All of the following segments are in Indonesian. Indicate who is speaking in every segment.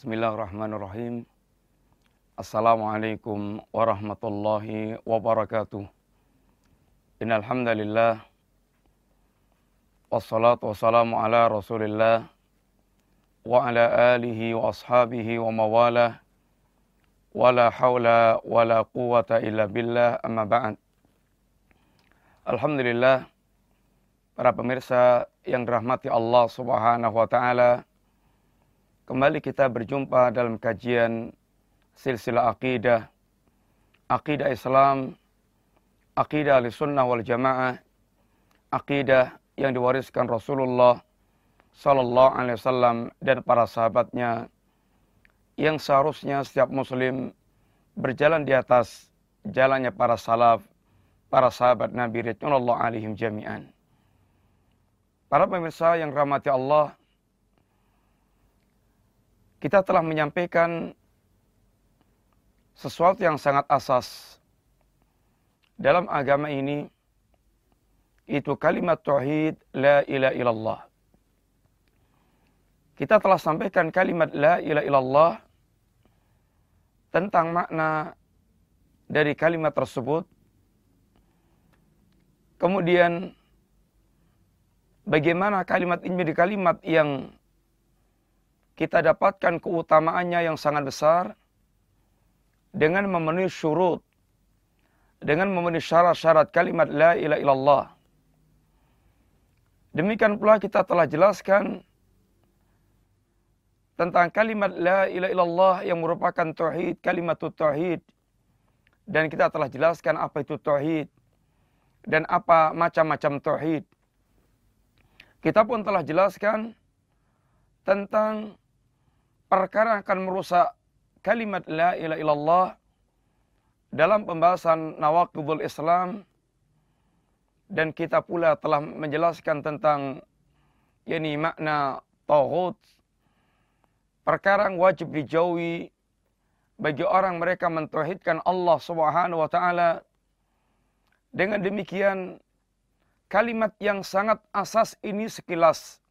Speaker 1: Bismillahirrahmanirrahim. Assalamualaikum warahmatullahi wabarakatuh. Innal wassalatu wassalamu ala Rasulillah wa ala alihi wa ashabihi wa mawalah wala haula wala quwata illa billah amma ba'd. Alhamdulillah para pemirsa yang dirahmati Allah Subhanahu wa taala Kembali kita berjumpa dalam kajian silsilah akidah, akidah Islam, akidah al-sunnah wal jamaah, akidah yang diwariskan Rasulullah Sallallahu Alaihi Wasallam dan para sahabatnya yang seharusnya setiap muslim berjalan di atas jalannya para salaf, para sahabat Nabi Ridwanullah alaihim jami'an. Para pemirsa yang rahmati Allah, kita telah menyampaikan sesuatu yang sangat asas dalam agama ini itu kalimat tauhid la ilaha illallah. Kita telah sampaikan kalimat la ilaha illallah tentang makna dari kalimat tersebut. Kemudian bagaimana kalimat ini menjadi kalimat yang kita dapatkan keutamaannya yang sangat besar dengan memenuhi syurut, dengan memenuhi syarat-syarat kalimat la ilaha illallah. Demikian pula kita telah jelaskan tentang kalimat la ilaha illallah yang merupakan tauhid, kalimat tauhid. Dan kita telah jelaskan apa itu tauhid dan apa macam-macam tauhid. Kita pun telah jelaskan tentang perkara akan merusak kalimat la ilaha illallah dalam pembahasan nawaqidul Islam dan kita pula telah menjelaskan tentang yakni makna tauhid. Perkara yang wajib dijauhi bagi orang mereka mentauhidkan Allah Subhanahu wa taala. Dengan demikian kalimat yang sangat asas ini sekilas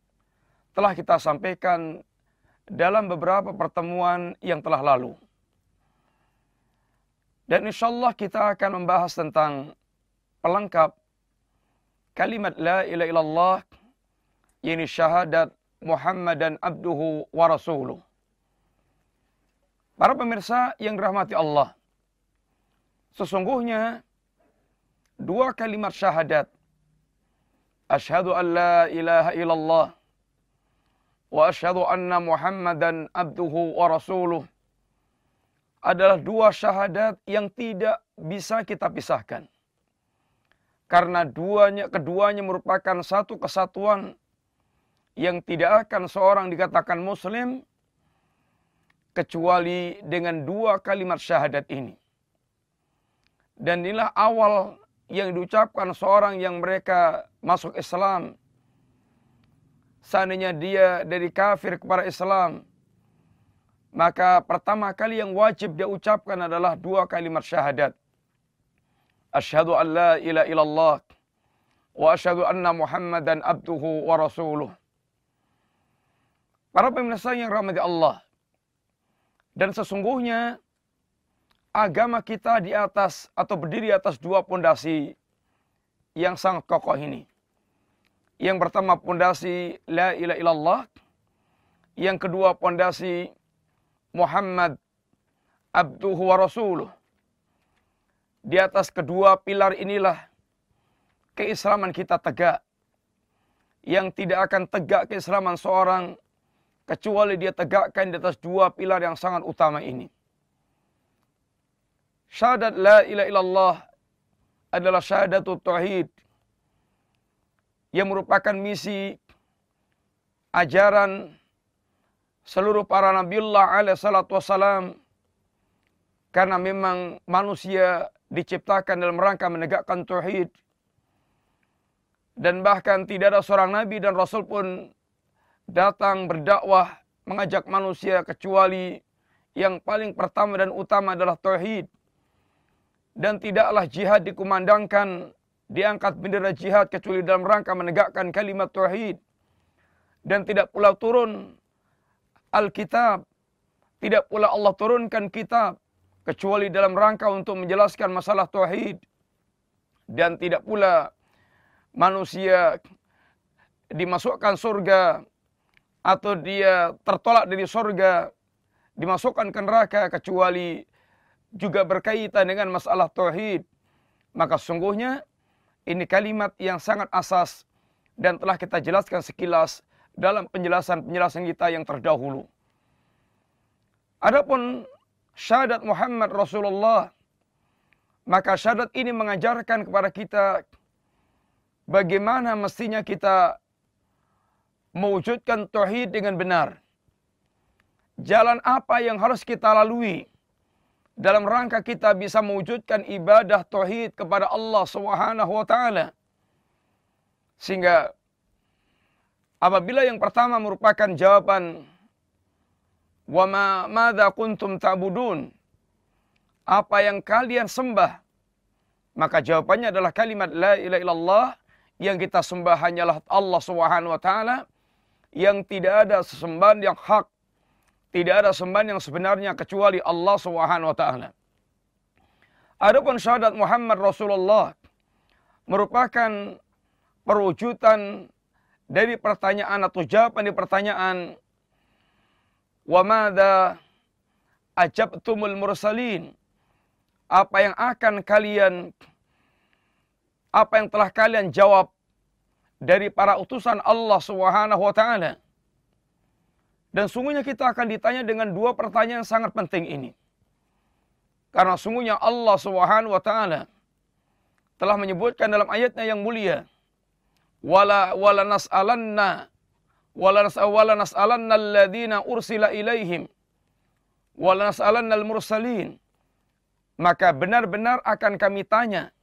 Speaker 1: telah kita sampaikan dalam beberapa pertemuan yang telah lalu. Dan insya Allah kita akan membahas tentang pelengkap kalimat La ilaha illallah ini syahadat Muhammadan abduhu wa rasuluh. Para pemirsa yang dirahmati Allah. Sesungguhnya dua kalimat syahadat. Asyhadu an la ilaha illallah asyhadu anna Muhammadan abduhu wa adalah dua syahadat yang tidak bisa kita pisahkan. Karena duanya, keduanya merupakan satu kesatuan yang tidak akan seorang dikatakan muslim kecuali dengan dua kalimat syahadat ini. Dan inilah awal yang diucapkan seorang yang mereka masuk Islam seandainya dia dari kafir kepada Islam, maka pertama kali yang wajib dia ucapkan adalah dua kalimat syahadat. Asyhadu an la ilaha illallah wa asyhadu anna Muhammadan abduhu wa rasuluh. Para pemirsa yang rahmati Allah. Dan sesungguhnya agama kita di atas atau berdiri atas dua pondasi yang sangat kokoh ini. Yang pertama pondasi la ilaha illallah. Yang kedua pondasi Muhammad abduhu wa rasuluh. Di atas kedua pilar inilah keislaman kita tegak. Yang tidak akan tegak keislaman seorang kecuali dia tegakkan di atas dua pilar yang sangat utama ini. Syahadat la ilaha illallah adalah syahadatul tauhid yang merupakan misi ajaran seluruh para nabiullah alaihi salatu wassalam. Karena memang manusia diciptakan dalam rangka menegakkan tauhid. Dan bahkan tidak ada seorang nabi dan rasul pun datang berdakwah mengajak manusia kecuali yang paling pertama dan utama adalah tauhid. Dan tidaklah jihad dikumandangkan diangkat bendera jihad kecuali dalam rangka menegakkan kalimat tauhid. Dan tidak pula turun Alkitab. Tidak pula Allah turunkan kitab kecuali dalam rangka untuk menjelaskan masalah tauhid. Dan tidak pula manusia dimasukkan surga atau dia tertolak dari surga dimasukkan ke neraka kecuali juga berkaitan dengan masalah tauhid. Maka sungguhnya ini kalimat yang sangat asas dan telah kita jelaskan sekilas dalam penjelasan-penjelasan kita yang terdahulu. Adapun syahadat Muhammad Rasulullah maka syahadat ini mengajarkan kepada kita bagaimana mestinya kita mewujudkan tauhid dengan benar. Jalan apa yang harus kita lalui dalam rangka kita bisa mewujudkan ibadah tauhid kepada Allah Subhanahu wa taala. Sehingga apabila yang pertama merupakan jawaban wa ma madza kuntum ta'budun apa yang kalian sembah maka jawabannya adalah kalimat la ilaha illallah yang kita sembah hanyalah Allah Subhanahu wa taala yang tidak ada sesembahan yang hak, tidak ada sembahan yang sebenarnya kecuali Allah Subhanahu wa taala. Adapun syahadat Muhammad Rasulullah merupakan perwujudan dari pertanyaan atau jawaban di pertanyaan wa madza ajabtumul mursalin apa yang akan kalian apa yang telah kalian jawab dari para utusan Allah Subhanahu wa taala. Dan sungguhnya kita akan ditanya dengan dua pertanyaan yang sangat penting ini. Karena sungguhnya Allah Subhanahu wa taala telah menyebutkan dalam ayatnya yang mulia, "Wala wala nas'alanna wala nas'ala nas'alanna alladziina ursila ilaihim wala nas'alanna al-mursalin." Maka benar-benar akan kami tanya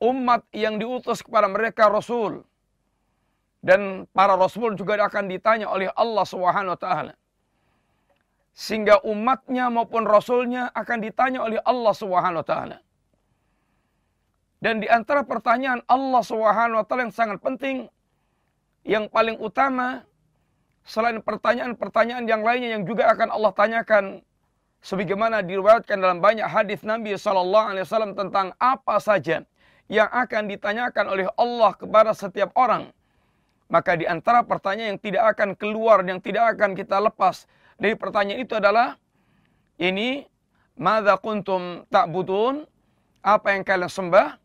Speaker 1: umat yang diutus kepada mereka rasul dan para rasul juga akan ditanya oleh Allah Subhanahu taala. Sehingga umatnya maupun rasulnya akan ditanya oleh Allah Subhanahu taala. Dan di antara pertanyaan Allah Subhanahu taala yang sangat penting yang paling utama selain pertanyaan-pertanyaan yang lainnya yang juga akan Allah tanyakan sebagaimana diriwayatkan dalam banyak hadis Nabi sallallahu alaihi wasallam tentang apa saja yang akan ditanyakan oleh Allah kepada setiap orang maka di antara pertanyaan yang tidak akan keluar, yang tidak akan kita lepas dari pertanyaan itu adalah ini madza kuntum ta'budun? Apa yang kalian sembah?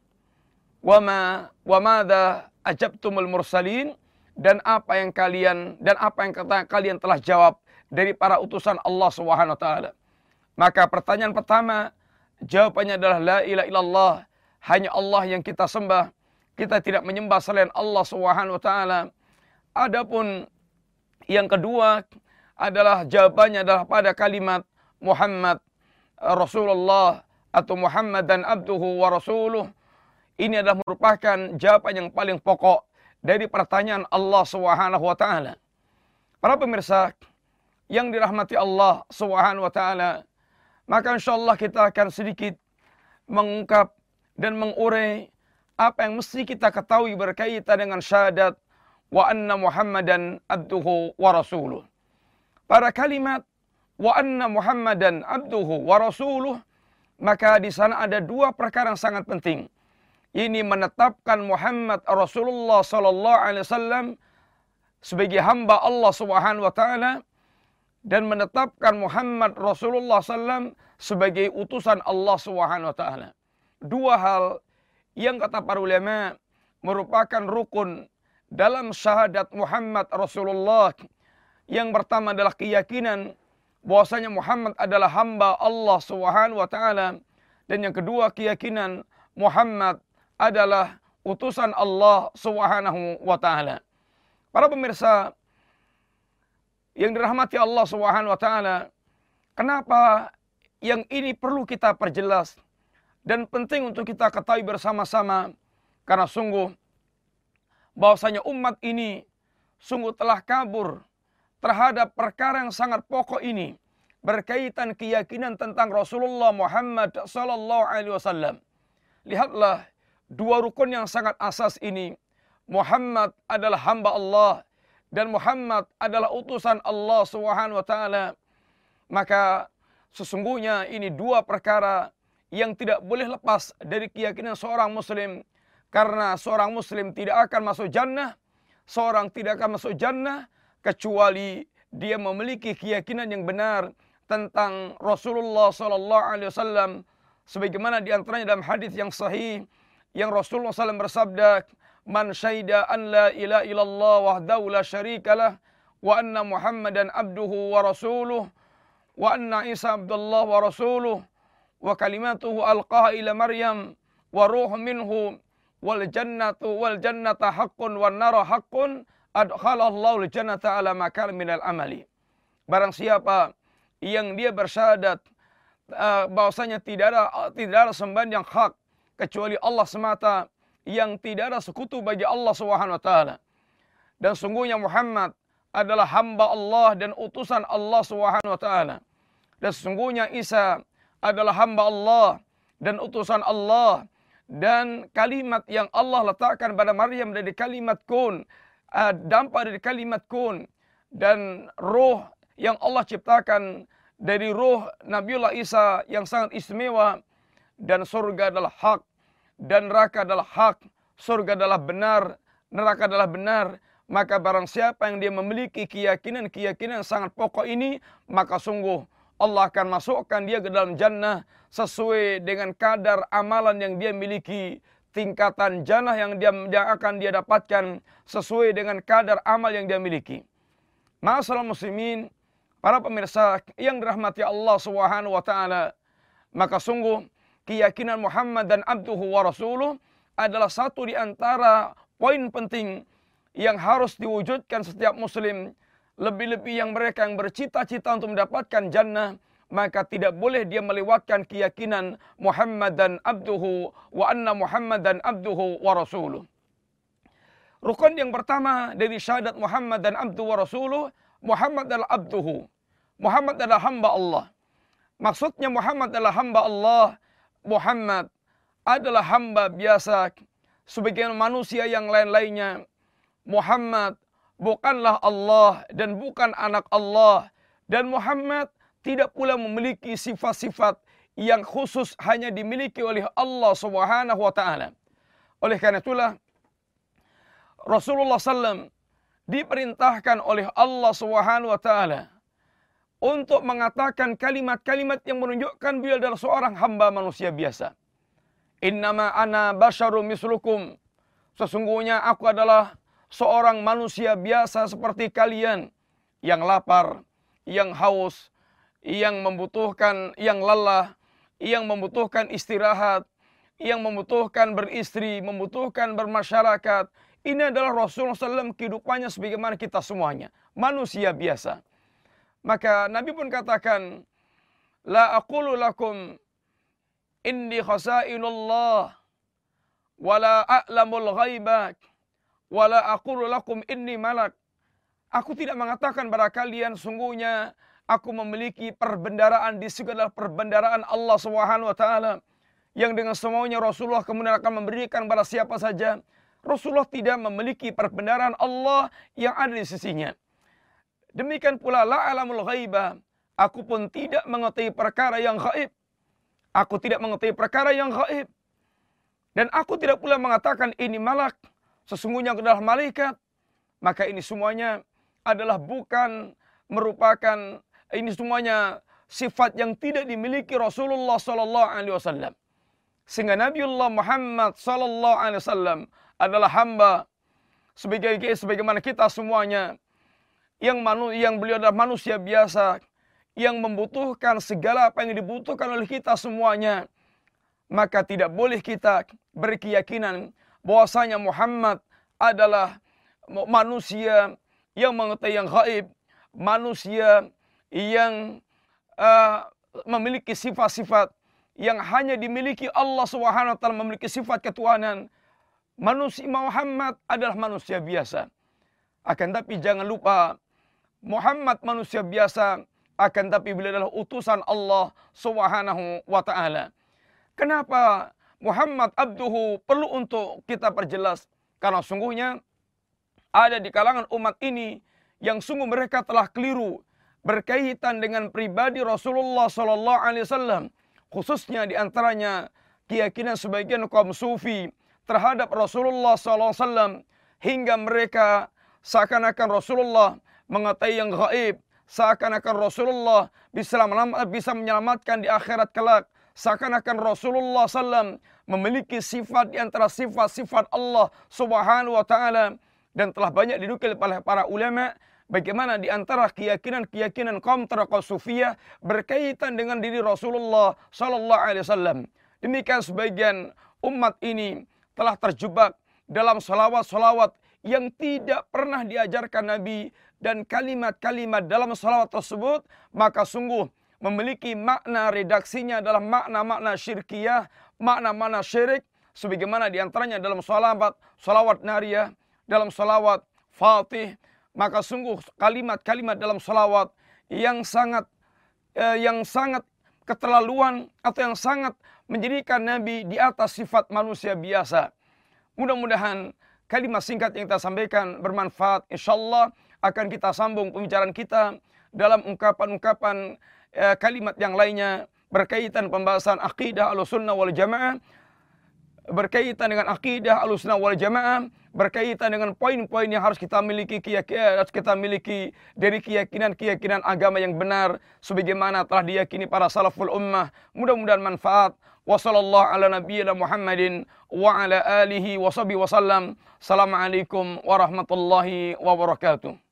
Speaker 1: Wa ma wa madza ajabtumul mursalin? Dan apa yang kalian dan apa yang kata kalian telah jawab dari para utusan Allah Subhanahu taala. Maka pertanyaan pertama jawabannya adalah la ilaha illallah, hanya Allah yang kita sembah kita tidak menyembah selain Allah Subhanahu wa taala. Adapun yang kedua adalah jawabannya adalah pada kalimat Muhammad Rasulullah atau Muhammad dan abduhu wa rasuluh. Ini adalah merupakan jawaban yang paling pokok dari pertanyaan Allah Subhanahu wa taala. Para pemirsa yang dirahmati Allah Subhanahu wa taala, maka insyaallah kita akan sedikit mengungkap dan mengurai apa yang mesti kita ketahui berkaitan dengan syahadat wa anna Muhammadan abduhu wa rasuluh. Pada kalimat wa anna Muhammadan abduhu wa rasuluh maka di sana ada dua perkara yang sangat penting. Ini menetapkan Muhammad Rasulullah sallallahu alaihi wasallam sebagai hamba Allah Subhanahu wa taala dan menetapkan Muhammad Rasulullah sallam sebagai utusan Allah Subhanahu wa taala. Dua hal yang kata para ulama merupakan rukun dalam syahadat Muhammad Rasulullah. Yang pertama adalah keyakinan bahwasanya Muhammad adalah hamba Allah Subhanahu wa taala dan yang kedua keyakinan Muhammad adalah utusan Allah Subhanahu wa taala. Para pemirsa yang dirahmati Allah Subhanahu wa taala, kenapa yang ini perlu kita perjelas? Dan penting untuk kita ketahui bersama-sama karena sungguh bahwasanya umat ini sungguh telah kabur terhadap perkara yang sangat pokok ini berkaitan keyakinan tentang Rasulullah Muhammad sallallahu alaihi wasallam. Lihatlah dua rukun yang sangat asas ini. Muhammad adalah hamba Allah dan Muhammad adalah utusan Allah Subhanahu wa taala. Maka sesungguhnya ini dua perkara yang tidak boleh lepas dari keyakinan seorang muslim. Karena seorang muslim tidak akan masuk jannah. Seorang tidak akan masuk jannah kecuali dia memiliki keyakinan yang benar tentang Rasulullah sallallahu alaihi wasallam sebagaimana di antaranya dalam hadis yang sahih yang Rasulullah SAW bersabda man syaida an la ilaha illallah wahdahu la syarikalah wa anna muhammadan abduhu wa rasuluh wa anna isa abdullah wa rasuluh wa kalimatuhu alqaha ila maryam wa ruh minhu wal jannatu wal jannata haqqun wan nara haqqun adkhalallahu al jannata ala amali barang siapa yang dia bersyahadat uh, bahwasanya tidak ada tidak ada sembahan yang hak kecuali Allah semata yang tidak ada sekutu bagi Allah Subhanahu wa taala. Dan sungguhnya Muhammad adalah hamba Allah dan utusan Allah Subhanahu wa taala. Dan sungguhnya Isa adalah hamba Allah dan utusan Allah dan kalimat yang Allah letakkan pada Maryam dari kalimat kun uh, dampak dari kalimat kun dan roh yang Allah ciptakan dari roh Nabiullah Isa yang sangat istimewa dan surga adalah hak dan neraka adalah hak, surga adalah benar, neraka adalah benar, maka barang siapa yang dia memiliki keyakinan-keyakinan sangat pokok ini, maka sungguh Allah akan masukkan dia ke dalam jannah sesuai dengan kadar amalan yang dia miliki, tingkatan jannah yang dia yang akan dia dapatkan sesuai dengan kadar amal yang dia miliki. Masalah muslimin, Para pemirsa yang dirahmati Allah Subhanahu wa taala, maka sungguh keyakinan Muhammad dan abduhu wa rasuluh adalah satu di antara poin penting yang harus diwujudkan setiap muslim lebih-lebih yang mereka yang bercita-cita untuk mendapatkan jannah maka tidak boleh dia melewatkan keyakinan Muhammad dan abduhu wa anna Muhammad dan abduhu wa rasuluh. Rukun yang pertama dari syahadat Muhammad dan abduhu wa rasuluh Muhammad adalah abduhu. Muhammad adalah hamba Allah. Maksudnya Muhammad adalah hamba Allah. Muhammad adalah hamba biasa sebagian manusia yang lain-lainnya. Muhammad bukanlah Allah dan bukan anak Allah. Dan Muhammad tidak pula memiliki sifat-sifat yang khusus hanya dimiliki oleh Allah Subhanahu wa taala. Oleh karena itulah Rasulullah SAW diperintahkan oleh Allah Subhanahu wa taala untuk mengatakan kalimat-kalimat yang menunjukkan beliau adalah seorang hamba manusia biasa. Innama ana basyarum mislukum. Sesungguhnya aku adalah seorang manusia biasa seperti kalian yang lapar, yang haus, yang membutuhkan, yang lelah, yang membutuhkan istirahat, yang membutuhkan beristri, membutuhkan bermasyarakat, ini adalah Rasulullah SAW kehidupannya sebagaimana kita semuanya. Manusia biasa. Maka Nabi pun katakan, La aqulu lakum inni khasainullah wala a'lamul ghaibak wala aqulu lakum inni malak. Aku tidak mengatakan pada kalian sungguhnya aku memiliki perbendaraan di segala perbendaraan Allah Subhanahu wa taala yang dengan semuanya Rasulullah kemudian akan memberikan pada siapa saja. Rasulullah tidak memiliki perbenaran Allah yang ada di sisinya. Demikian pula la alamul ghaibah. Aku pun tidak mengetahui perkara yang gaib. Aku tidak mengetahui perkara yang gaib. Dan aku tidak pula mengatakan ini malak. Sesungguhnya adalah malaikat. Maka ini semuanya adalah bukan merupakan ini semuanya sifat yang tidak dimiliki Rasulullah sallallahu alaihi wasallam. Sehingga Nabiullah Muhammad sallallahu alaihi wasallam adalah hamba sebagai sebagaimana kita semuanya yang manu, yang beliau adalah manusia biasa yang membutuhkan segala apa yang dibutuhkan oleh kita semuanya maka tidak boleh kita berkeyakinan bahwasanya Muhammad adalah manusia yang mengetahui yang gaib, manusia yang uh, memiliki sifat-sifat yang hanya dimiliki Allah Subhanahu wa taala memiliki sifat ketuhanan manusia Muhammad adalah manusia biasa. Akan tapi jangan lupa Muhammad manusia biasa akan tapi beliau adalah utusan Allah Subhanahu wa taala. Kenapa Muhammad abduhu perlu untuk kita perjelas? Karena sungguhnya ada di kalangan umat ini yang sungguh mereka telah keliru berkaitan dengan pribadi Rasulullah sallallahu alaihi wasallam khususnya di antaranya keyakinan sebagian kaum sufi terhadap Rasulullah sallallahu alaihi wasallam hingga mereka seakan-akan Rasulullah mengetahui yang gaib seakan-akan Rasulullah bisa menyelamatkan di akhirat kelak seakan-akan Rasulullah SAW memiliki sifat di antara sifat-sifat Allah Subhanahu wa taala dan telah banyak didukil oleh para ulama bagaimana di antara keyakinan-keyakinan kaum sufiyah berkaitan dengan diri Rasulullah sallallahu alaihi wasallam. Demikian sebagian umat ini telah terjebak dalam salawat-salawat yang tidak pernah diajarkan Nabi dan kalimat-kalimat dalam salawat tersebut maka sungguh memiliki makna redaksinya dalam makna-makna syirkiyah, makna-makna syirik sebagaimana di antaranya dalam salawat, salawat nariyah, dalam salawat fatih, maka sungguh kalimat-kalimat dalam salawat yang sangat eh, yang sangat keterlaluan atau yang sangat menjadikan Nabi di atas sifat manusia biasa. Mudah-mudahan kalimat singkat yang kita sampaikan bermanfaat. Insya Allah akan kita sambung pembicaraan kita dalam ungkapan-ungkapan eh, kalimat yang lainnya berkaitan pembahasan akidah al-sunnah wal jamaah berkaitan dengan akidah al-sunnah wal jamaah berkaitan dengan poin-poin yang harus kita miliki keyakinan harus kita miliki dari keyakinan-keyakinan agama yang benar sebagaimana telah diyakini para salaful ummah. Mudah-mudahan manfaat. Wa sallallahu ala nabiyyina Muhammadin wa ala alihi wasallam warahmatullahi wabarakatuh